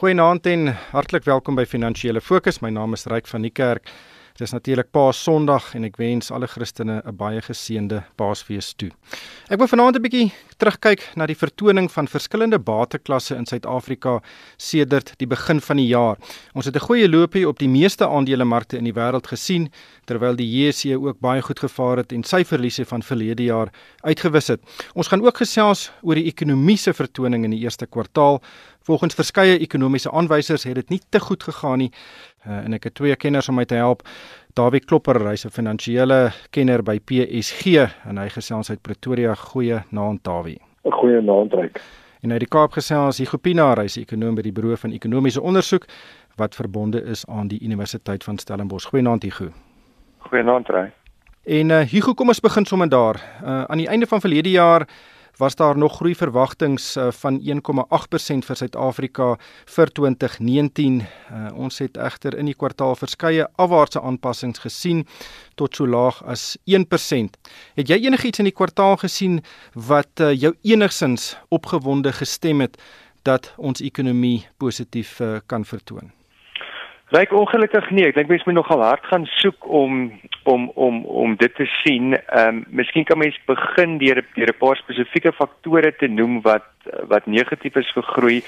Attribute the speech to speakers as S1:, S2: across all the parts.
S1: Goeienaand en hartlik welkom by Finansiële Fokus. My naam is Ryk van die Kerk. Dit is natuurlik Paas Sondag en ek wens alle Christene 'n baie geseënde Paasfees toe. Ek wil vanaand 'n bietjie terugkyk na die vertoning van verskillende bateklasse in Suid-Afrika sedert die begin van die jaar. Ons het 'n goeie loopie op die meeste aandelemarkte in die wêreld gesien terwyl die JSE ook baie goed gevaar het en sy verliese van verlede jaar uitgewis het. Ons gaan ook gesels oor die ekonomiese vertoning in die eerste kwartaal. Volgens verskeie ekonomiese aanwysers het dit nie te goed gegaan nie uh, en ek het twee kenners om my te help. Dawie Klopper, hy's 'n finansiële kenner by PSG en hy gesels uit Pretoria. Goeie naand Dawie.
S2: 'n Goeie naand Ryk.
S1: En uit die Kaap gesels Hugo Pinaar, hy's 'n ekonom by die Buro van Ekonomiese Onderzoek wat verbonde is aan die Universiteit van Stellenbosch. Goeie naand Hugo.
S2: Goeie naand Ryk.
S1: En uh, Hugo, kom ons begin sommer daar. Uh, aan die einde van verlede jaar was daar nog groei verwagtinge uh, van 1,8% vir Suid-Afrika vir 2019. Uh, ons het egter in die kwartaal verskeie afwaartse aanpassings gesien tot so laag as 1%. Het jy enigiets in die kwartaal gesien wat uh, jou enigsins opgewonde gestem het dat ons ekonomie positief kan vertoon?
S2: Lyk ongelukkig nie. Ek dink mense moet nogal hard gaan soek om om om om dit te sien. Ehm um, miskien kan mens begin deur deur 'n paar spesifieke faktore te noem wat wat negatief is vir groei.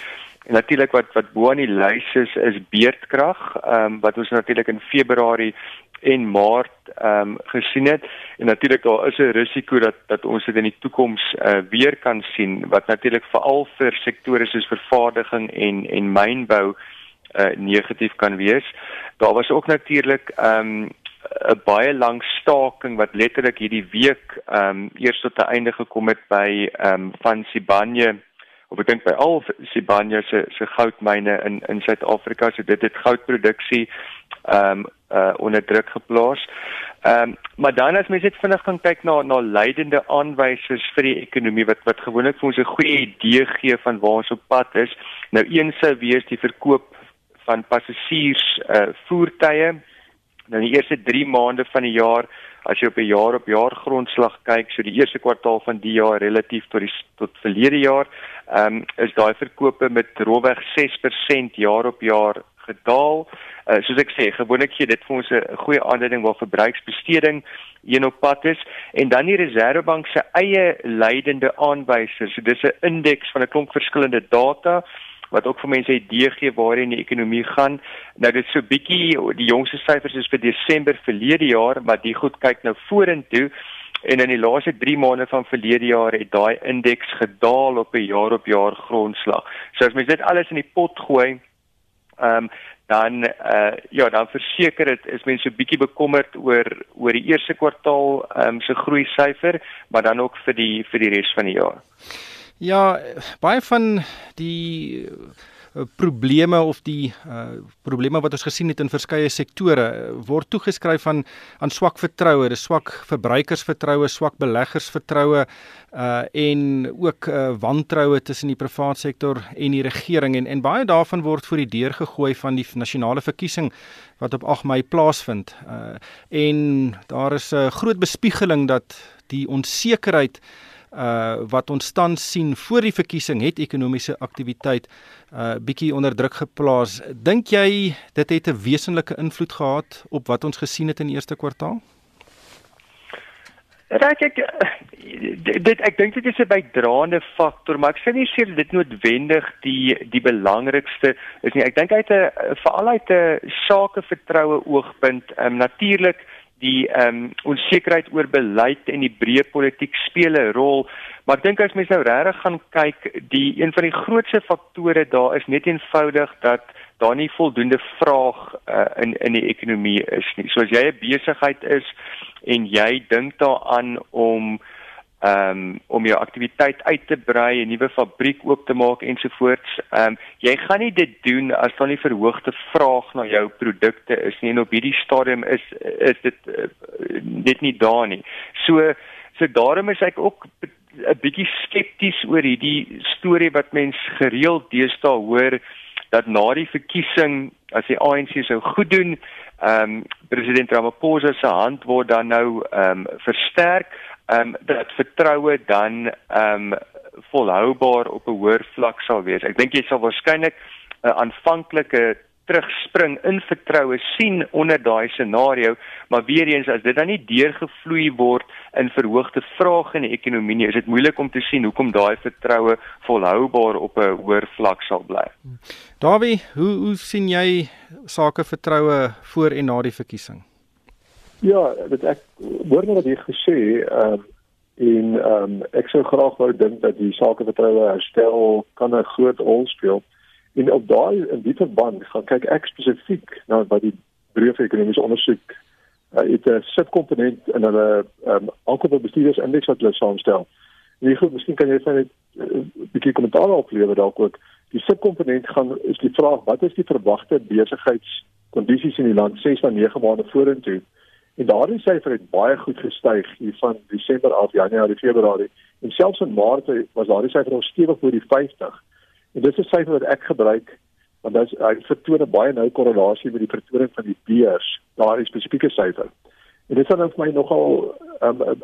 S2: En natuurlik wat wat bo aan die lys is is beerdkrag, ehm um, wat ons natuurlik in Februarie en Maart ehm um, gesien het. En natuurlik daar is 'n risiko dat dat ons dit in die toekoms uh, weer kan sien wat natuurlik veral vir sektore soos vervaardiging en en mynbou uh, negatief kan wees. Daar was ook natuurlik ehm, 'n um, baie lang staking wat letterlik hierdie week ehm um, eers tot 'n einde gekom het by ehm um, van Sibanye of ek dink by al Sibanye se se goudmyne in in Suid-Afrika. So dit het goudproduksie ehm um, uh onder druk geplaas. Ehm um, maar dan as mens net vinnig gaan kyk na na leidende aanwysers vir die ekonomie wat wat gewoonlik vir ons 'n goeie idee gee van waar ons op pad is. Nou een sou wees die verkoop van passasiers uh voertuie. Nou die eerste 3 maande van die jaar, as jy op 'n jaar op jaar grondslag kyk, so die eerste kwartaal van die jaar relatief tot die tot verlede jaar, ehm um, is daai verkope met rowweg 6% jaar op jaar gedaal. Uh, soos ek sê, gewoonlik gee dit vir ons 'n goeie aanduiding waar verbruiksbesteding een op pad is en dan die Reserwebank se eie leidende aanwysers. So dis 'n indeks van 'n klomp verskillende data wat ook vir mense 'n idee gee waarheen die ekonomie gaan. Nou dit so bietjie die jongste syfers is vir Desember verlede jaar, maar die goed kyk nou vorentoe en in die laaste 3 maande van verlede jaar het daai indeks gedaal op 'n jaar op jaar grondslag. So as mens dit alles in die pot gooi, ehm um, dan uh ja, dan verseker dit is mense so bietjie bekommerd oor oor die eerste kwartaal ehm um, se groei syfer, maar dan ook vir die vir die res van die jaar.
S1: Ja, baie van die uh, probleme of die uh, probleme wat ons gesien het in verskeie sektore uh, word toegeskryf aan aan swak vertroue, dis swak verbruikersvertroue, swak beleggersvertroue uh en ook uh, wantroue tussen die private sektor en die regering en en baie daarvan word voor die deur gegooi van die nasionale verkiesing wat op 8 Mei plaasvind. Uh en daar is 'n groot bespiegeling dat die onsekerheid uh wat ons tans sien voor die verkiesing het ekonomiese aktiwiteit uh bietjie onder druk geplaas. Dink jy dit het 'n wesenlike invloed gehad op wat ons gesien het in die eerste kwartaal?
S2: Raak ek dit ek dink dit is 'n bydraende faktor, maar ek sê nie seker dit noodwendig die die belangrikste is nie. Ek dink uit 'n veral uit 'n sakevertroue oogpunt, um, natuurlik die ehm um, onsekerheid oor beleid en die breë politiek speel 'n rol. Maar ek dink as mens nou regtig gaan kyk, die een van die grootste faktore daar is net eenvoudig dat daar nie voldoende vraag uh, in in die ekonomie is nie. So as jy 'n besigheid is en jy dink daaraan om um, om jou aktiwiteit uit te brei, 'n nuwe fabriek oop te maak ensovoorts. Ehm um, jy gaan nie dit doen as daar nie verhoogde vraag na jou produkte is nie en op hierdie stadium is is dit uh, net nie daar nie. So so daarom is ek ook 'n bietjie skepties oor hierdie storie wat mens gereeld deesdae hoor dat na die verkiesing as die ANC sou goed doen, ehm um, president Ramaphosa se hand word dan nou ehm um, versterk ehm um, dat vertroue dan ehm um, volhoubaar op 'n hoër vlak sal wees. Ek dink jy sal waarskynlik 'n aanvanklike terugspring in vertroue sien onder daai scenario, maar weer eens as dit dan nie deurgevloei word in verhoogde vraag in die ekonomie nie, is dit moeilik om te sien hoekom daai vertroue volhoubaar op 'n hoër vlak sal bly.
S1: Davie, hoe hoe sien jy sake vertroue voor en na die verkiesing?
S3: Ja, dit ek hoor net wat jy gesê, ehm uh, en ehm um, ek sou graag wou dink dat die sake vertroue herstel kan 'n groot rol speel. En op daai in die verband gaan kyk ek spesifiek na wat die breë ekonomiese ondersoek uh, het 'n subkomponent in hulle ehm um, aankope bestuurdersindeks wat hulle saamstel. En jy goed, miskien kan jy net 'n uh, bietjie kommentaar oplewer dalk ook. Die subkomponent gaan is die vraag wat is die verwagte besigheidskondisies in die land 6 na 9 maande vorentoe? En daardie syfer het baie goed gestyg hier van Desember af Januarie, Februarie en selfs in Maart was daardie syfer al stewig bo die 50. En dis 'n syfer wat ek gebruik want dit hy vertoon 'n baie nou korrelasie met die vertoning van die beurs, daardie spesifieke syfer. En dit sal dan vir my nogal ehm um,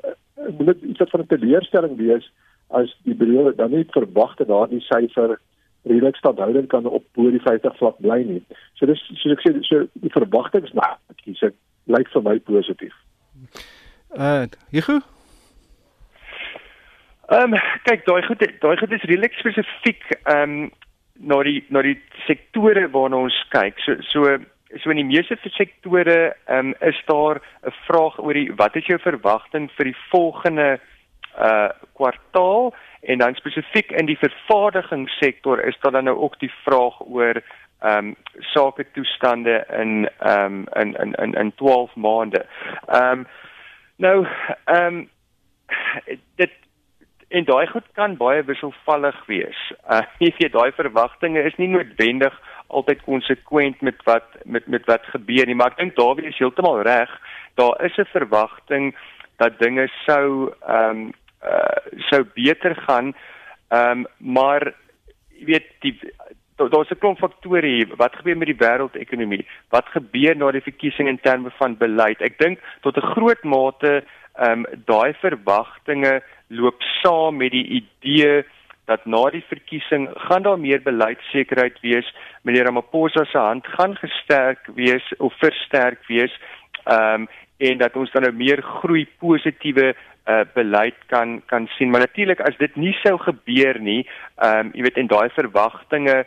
S3: moet iets van 'n teleurstelling wees as die beheer dan nie verwag dat daardie syfer redelik standhoudend kan op bo die 50 vlak bly nie. So dis soos ek sê so die verwagtinge nou, ek sê lyk vir my positief.
S1: Uh, Hugo
S2: Ehm um, kyk daai goed daai goed is redelik spesifiek ehm um, na die na die sektore waarna ons kyk. So so so in die meeste sektore ehm um, is daar 'n vraag oor die wat is jou verwagting vir die volgende uh kwartaal en dan spesifiek in die vervaardigingssektor is daar dan nou ook die vraag oor ehm um, sake toestande in ehm um, in in in in 12 maande. Ehm um, nou ehm um, dit en daai goed kan baie wisselvallig wees. Uh jy weet daai verwagtinge is nie noodwendig altyd konsekwent met wat met met wat gebeur nie, maar ek dink Dawie is heeltemal reg. Daar is 'n verwagting dat dinge sou ehm um, uh sou beter gaan. Ehm um, maar jy weet die daar's 'n klomp faktore hier. Wat gebeur met die wêreldekonomie? Wat gebeur na die verkiesing in terme van beleid? Ek dink tot 'n groot mate ehm um, daai verwagtinge loop saam met die idee dat na die verkiesing gaan daar meer beleidsekerheid wees. Meneer Ramaphosa se hand gaan gesterk wees of versterk wees. Ehm um, en dat ons dan nou meer groei positiewe uh beleid kan kan sien. Maar natuurlik as dit nie sou gebeur nie, ehm um, jy weet en daai verwagtinge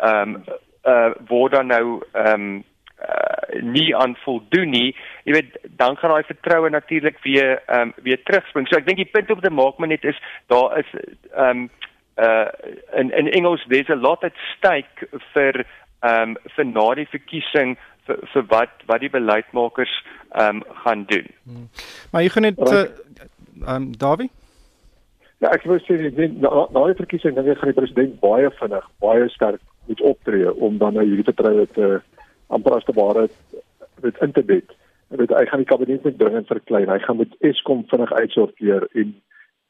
S2: ehm um, uh word dan nou ehm um, uh, nie aan voldoen nie, jy weet, dan gaan daai vertroue natuurlik weer ehm um, weer terugspring. So ek dink die punt op te maak maar net is daar is ehm um, uh in in Engels there's a lot at stake vir ehm um, vir na die verkiesing vir, vir wat wat die beleidsmakers ehm um, gaan doen. Hmm.
S1: Maar jy gaan net eh, ehm um, Davie
S3: Ja, ek wou sê net na, na die verkiesing dink ek gaan die president baie vinnig, baie sterk moet optree om dan nou hierdie vertroue te amper as te ware met in te bed. En dit hy gaan die kabinet met dringend verklein. Hy gaan met Eskom vinnig uitsorteer en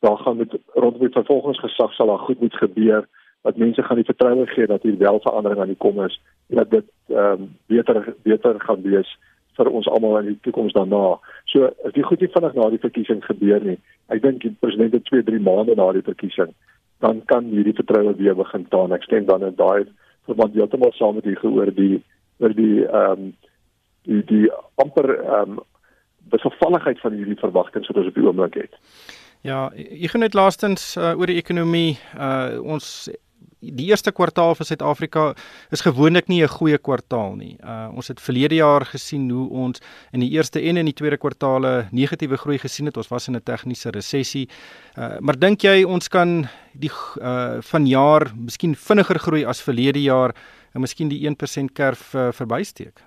S3: daar gaan met rondom die vervolgingsgesag sal daar goed moet gebeur dat mense gaan die vertroue gee dat hier wel verandering aan die kom is en dat dit ehm um, beter beter gaan wees vir ons almal in die toekoms daarna. So as die goed nie vinnig na die verkiesing gebeur nie, ek dink die president het 2, 3 maande na die verkiesing, dan kan hierdie vertroue weer begin taan. Ek stem dan in daai verband heeltemal saam met u gehoor die oor die ehm um, die die amper ehm um, besovalligheid van hierdie verwagtinge wat ons op die oomblik het.
S1: Ja, ek gaan net laastens uh, oor die ekonomie uh ons die eerste kwartaal vir Suid-Afrika is gewoonlik nie 'n goeie kwartaal nie. Uh ons het verlede jaar gesien hoe ons in die eerste en in die tweede kwartaale negatiewe groei gesien het. Ons was in 'n tegniese resessie. Uh maar dink jy ons kan die uh vanjaar miskien vinniger groei as verlede jaar en miskien die 1% kerf uh, verbysteek?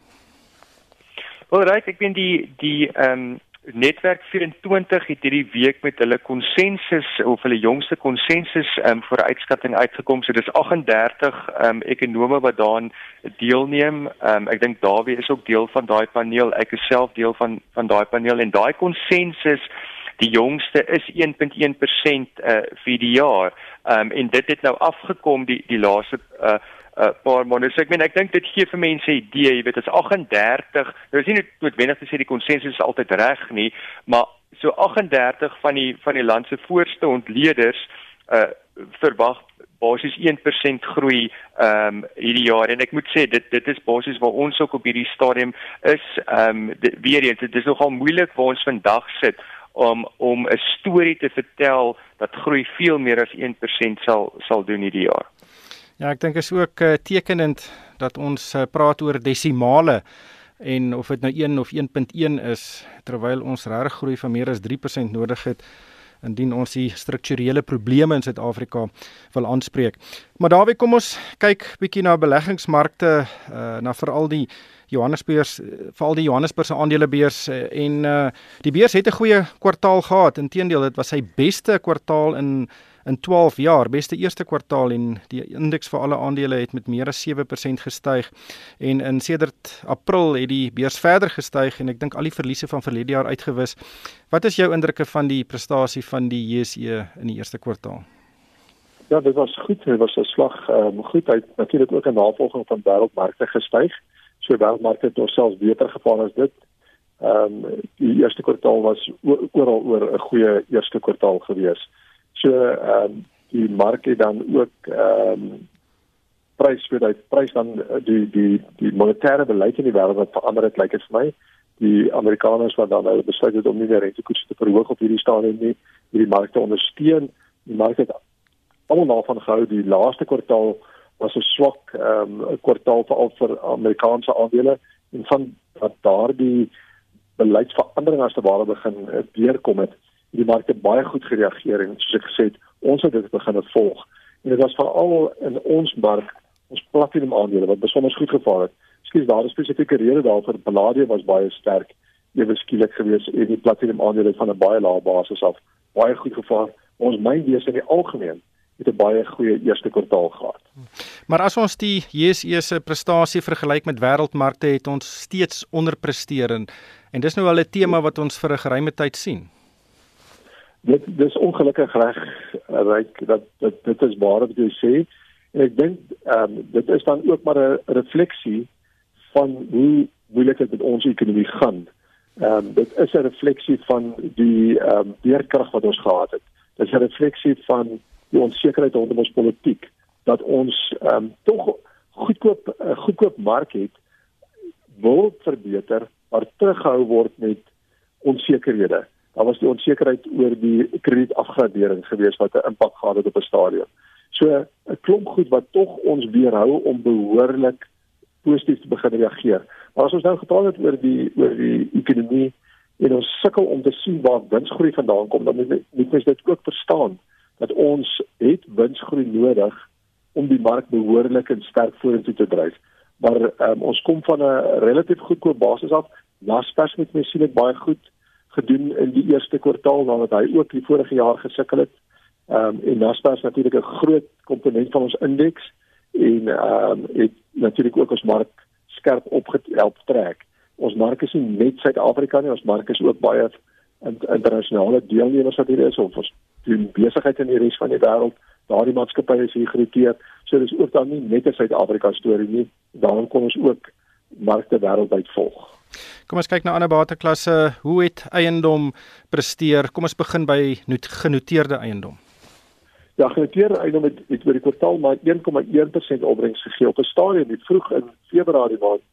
S2: Wel, reg, ek weet die die ehm um, Netwerk 24 het hierdie week met hulle konsensus of hulle jongste konsensus um, vir uitskatting uitgekom. So dis 38 um, ekonome wat daaraan deelneem. Um, ek dink Dawie is ook deel van daai paneel. Ek is self deel van van daai paneel en daai konsensus die jongste is 1.1% uh, vir die jaar. Um, en dit het nou afgekom die die laaste uh, uh, paar maande. So ek meen ek dink dit gee vir mense 'n idee, jy weet, as 38, nou is nie noodwendig te sê die konsensus is altyd reg nie, maar so 38 van die van die land se voorste ontleeders uh verwag basies 1% groei ehm um, hierdie jaar en ek moet sê dit dit is basies waar ons ook op hierdie stadium is ehm um, weer eens dit is nogal moeilik waar ons vandag sit om om 'n storie te vertel dat groei veel meer as 1% sal sal doen hierdie jaar.
S1: Ja, ek dink is ook uh, tekenend dat ons uh, praat oor desimale en of dit nou 1 of 1.1 is terwyl ons regtig groei van meer as 3% nodig het indien ons die strukturele probleme in Suid-Afrika wil aanspreek. Maar daarby kom ons kyk bietjie na beleggingsmarkte, uh, na veral die Johannesbeurs veral die Johannesburgse aandelebeurs en uh, die beurs het 'n goeie kwartaal gehad. Inteendeel, dit was sy beste kwartaal in in 12 jaar, beste eerste kwartaal en die indeks vir alle aandele het met meer as 7% gestyg. En in sedert April het die beurs verder gestyg en ek dink al die verliese van verlede jaar uitgewis. Wat is jou indrukke van die prestasie van die JSE in die eerste kwartaal?
S3: Ja, dit was goed. Dit was 'n slag ehm um, goed uit natuurlik ook 'n navolging van wêreldmarkte gestyg. So wêreldmarkte het selfs beter gevaar as dit. Ehm um, die eerste kwartaal was oral oor 'n goeie eerste kwartaal gewees. So ehm um, die mark het dan ook ehm um, prys vir daai prys dan die die die monetêre beleid in die wêreld wat verander het lyk dit vir my. Die Amerikaners wat dan nou besluit het om nie meer rentekoerse te verhoog op hierdie stadium nie, hierdie markte ondersteun. Die mark het almal daarvan gehou die laaste kwartaal was 'n swak ehm um, kwartaal veral vir Amerikaanse aandele en van dat daardie beleidsverandering as te ware begin uh, deurkom het die markte baie goed gereageer en soos ek gesê het ons het dit begin volg. En dit was veral in ons mark ons platinum aandele wat besonder goed gevaar het. Skielik daar 'n spesifieke rede daarvoor. Palladium was baie sterk. Ewe skielik gewees en die platinum aandele van 'n baie lae basis af baie goed gevaar. Ons mynbeeste in die algemeen het 'n baie goeie eerste kwartaal gehad.
S1: Maar as ons die JSE se prestasie vergelyk met wêreldmarkte het ons steeds onderpresteer en, en dis nou al 'n tema wat ons vir 'n geruime tyd sien.
S3: Dit dis ongelukkig reg ryk dat dit dit is waar wat jy sê en ek dink ehm um, dit is dan ook maar 'n refleksie van hoe moeilik dit met ons ekonomie gaan. Ehm um, dit is 'n refleksie van die ehm um, weerkrag wat ons gehad het. Dit is 'n refleksie van die onsekerheid rondom ons politiek dat ons ehm um, tog goedkoop uh, goedkoop mark het wil verbeter maar terughou word met onsekerhede. Daar was die onsekerheid oor die kredietafgradering gewees wat 'n impak gehad het op 'n stadium. So 'n klomp goed wat tog ons weerhou om behoorlik positief te begin reageer. Maar as ons nou gepraat het oor die oor die ekonomie en ons sukkel om te sien waar winsgroei vandaan kom, dan moet mens dit ook verstaan dat ons het winsgroei nodig om die mark behoorlik en sterk vorentoe te dryf. Maar um, ons kom van 'n relatief goedkoop basis af. Naspers met my sien dit baie goed gedoen in die eerste kwartaal nadat hy ook die vorige jaar gesukkel het. Ehm um, en Naspers natuurlik 'n groot komponent van ons indeks en ehm um, het natuurlik ook ons mark skerp opgehelp trek. Ons mark is nie net Suid-Afrika nie, ons mark is ook baie internasionale deelnemers wat hier is of ons doen besigheid in die res van die wêreld. Daardie maatskappye is hier geroteer. So dis ook dan nie net 'n Suid-Afrika storie nie. Daarom kom ons ook markte wêreldwyd volg.
S1: Kom ons kyk na ander bateklasse. Hoe het eiendom presteer? Kom ons begin by genoteerde eiendom.
S3: Ja, genoteerde eiendom het, het oor die kwartaal maar 1,1% opbrengs gegee op 'n stadium net vroeg in Februarie maand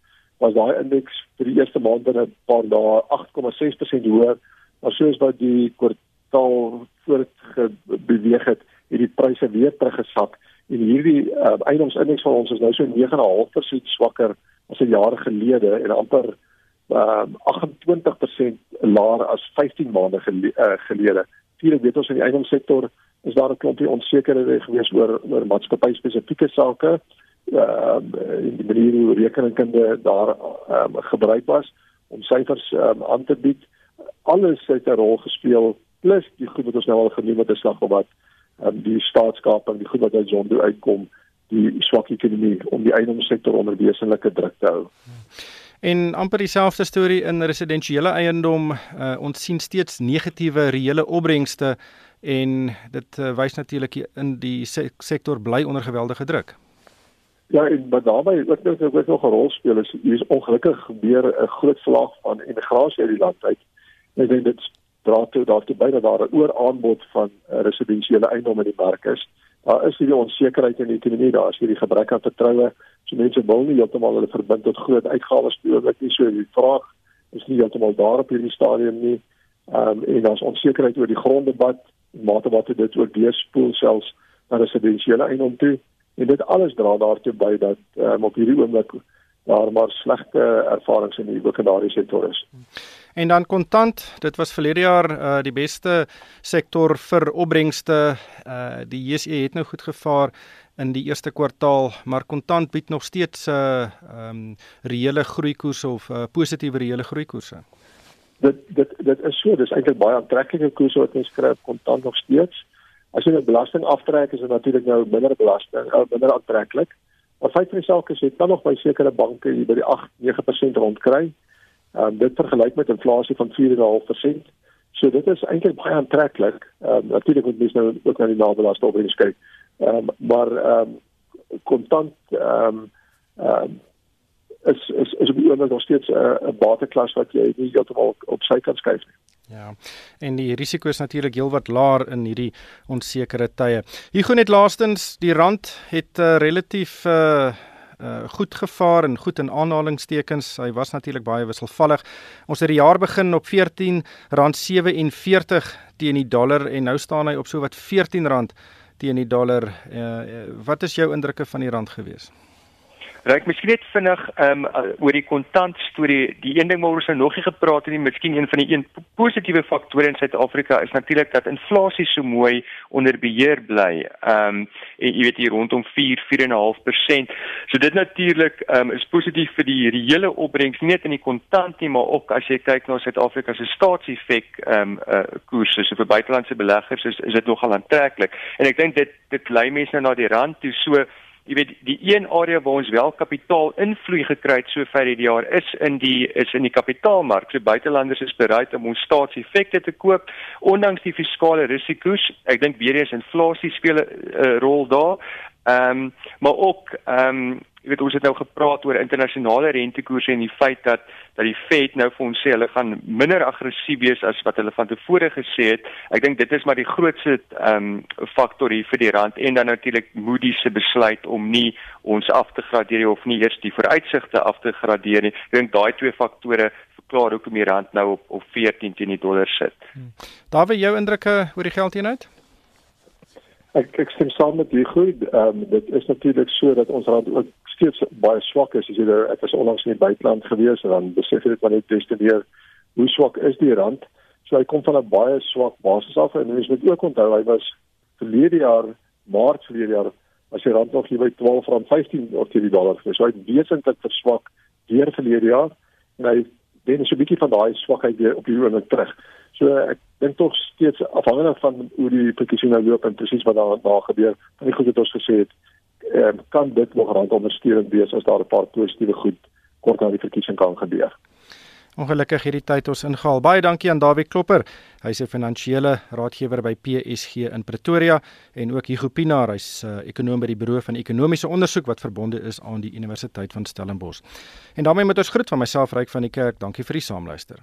S3: was daai indeks vir die eerste maand in 'n paar dae 8,6% hoër maar soos wat die kwartaal voortbeweeg het, het die pryse weer teruggesak en hierdie uh, eiendomsindeks van ons is nou so 9,5% swakker as 'n jaar gelede en amper uh, 28% laer as 15 maande gele uh, gelede. Vier weet ons in die eiendomssektor is daar 'n klompie onsekerhede gewees oor oor maatskappy spesifieke sake. Ehm uh, die manier hoe rekeningkunde daar um, gebruik was om syfers um, aan te bied. Alles het 'n rol gespeel plus die goed wat ons nou al genoem het is op wat um, die staatskap en die goed wat uit Zondo uitkom die swak ekonomie om die eiendomssektor onder wesenlike druk te hou.
S1: En amper dieselfde storie in residensiële eiendom, uh, ons sien steeds negatiewe reële opbrengste en dit uh, wys natuurlik in die sektor bly onder geweldige druk.
S3: Ja, en maar daarbey ook nog ook nog 'n rol speel is hier is ongelukkig gebeur 'n groot slag van immigrasie uit die land uit. Ek dink dit dra toe daartoe by dat daar 'n ooraanbod van uh, residensiële eiendomme in die mark is daar is hierdie onsekerheid in die ekonomie, daar is hierdie gebrek aan vertroue. So mense wil nie heeltemal hulle verbind tot groot uitgawes oomblik nie. So die vraag is nie heeltemal daar op hierdie stadium nie. Ehm um, en daar's onsekerheid oor die gronddebat, mate wat dit ook deurspoel selfs na residensiële eiendom toe. En dit alles dra daartoe by dat um, op hierdie oomblik daar maar slegte ervarings in die openbare sektor is.
S1: En dan kontant, dit was verlede jaar uh, die beste sektor vir opbrengste. Uh, die JSE het nou goed gevaar in die eerste kwartaal, maar kontant bied nog steeds 'n uh, ehm um, reële groeikoers of uh, positiewe reële groeikoerse.
S3: Dit dit dit is so, dis eintlik baie aantreklike koerse wat mens skryf kontant nog steeds. As jy 'n belasting aftrek, is dit natuurlik nou minder belasting, uh, minder aantreklik. Maar feit van die saak is jy kan nog by sekere banke hier by die 8-9% rondkry. Ehm um, dit vergelyk met inflasie van 4.5%. So dit is eintlik baie aantreklik. Ehm um, natuurlik moet mens nou ook na die nabelasting opbrengs kyk. Um, maar ehm um, kontant ehm um, um, is is is op die oomblik nog steeds 'n uh, bateklas wat jy nie heeltemal op sy kan skuif nie.
S1: Ja. En die risiko is natuurlik heelwat laer in hierdie onsekere tye. Hier net laastens, die rand het uh, relatief uh uh goed gevaar en goed in aanhalingstekens. Hy was natuurlik baie wisselvallig. Ons het die jaar begin op R14.47 teen die dollar en nou staan hy op so wat R14 teen die dollar. Uh wat is jou indrukke van die rand gewees?
S2: Ryk miskien net vinnig um, oor die kontant storie. Die een ding waaroor ons nou nog nie gepraat het nie, miskien een van die een positiewe faktore in Suid-Afrika is natuurlik dat inflasie so mooi onder beheer bly. Ehm um, en jy weet hier rondom 4 4.5%. So dit natuurlik um, is positief vir die reële opbrengs nie net in die kontant nie, maar ook as jy kyk na Suid-Afrika se staatseffek ehm um, uh, koerse so vir buitelandse beleggers is is dit nogal aantreklik. En ek dink dit dit lei mense nou na die rand toe so jy weet die een area waar ons wel kapitaal invloei gekry het sover hierdie jaar is in die is in die kapitaalmark. So buitelanders is bereid om ons staatseffekte te koop ondanks die fiskale risiko's. Ek dink weer eens inflasie speel 'n uh, rol daar. Ehm um, maar ook ehm um, jy weet ons het nou gepraat oor internasionale rentekoerse en die feit dat dat die Fed nou vir ons sê hulle gaan minder aggressief wees as wat hulle van tevore gesê het. Ek dink dit is maar die grootste ehm um, faktor hier vir die rand en dan natuurlik Moody's se besluit om nie ons af te gradeer of nie eers die vooruitsigte af te gradeer nie. Ek dink daai twee faktore verklaar hoekom die rand nou op op 14 teen die dollar sit. Hmm.
S1: Daar wie jou indrukke oor die geldeenheid?
S3: Ek ek stem saam met u goed. Ehm um, dit is natuurlik so dat ons rand ook steeds baie swak is. As jy daar ek was onlangs in die buiteland gewees en dan besef jy dit maar net des te meer hoe swak is die rand. So hy kom van 'n baie swak basis af en mens moet ook onthou hy was verlede jaar Maart verlede jaar as jy rand nog hier by 12.15 of teen die dollar gewees. So hy het wesentlik verswak deur verlede jaar en hy wen so 'n bietjie van daai swakheid weer op die oomblik terug. So ek dink tog steeds afhangende van hoe die petisie nou loop en presies wat daar daar gebeur, van die goed wat ons gesê het, eh, kan dit nog rand ondersteunend wees as daar 'n paar positiewe goed kort na die verkiesing kan gebeur.
S1: Ongelukkig hierdie tyd ons ingehaal. Baie dankie aan Dawie Klopper. Hy's 'n finansiële raadgewer by PSG in Pretoria en ook Hugo Pinaar, hy's 'n uh, ekonom by die Buro van Ekonomiese Onderzoek wat verbonde is aan die Universiteit van Stellenbosch. En daarmee moet ons groet van myself Ryk van die Kerk. Dankie vir die saamluister.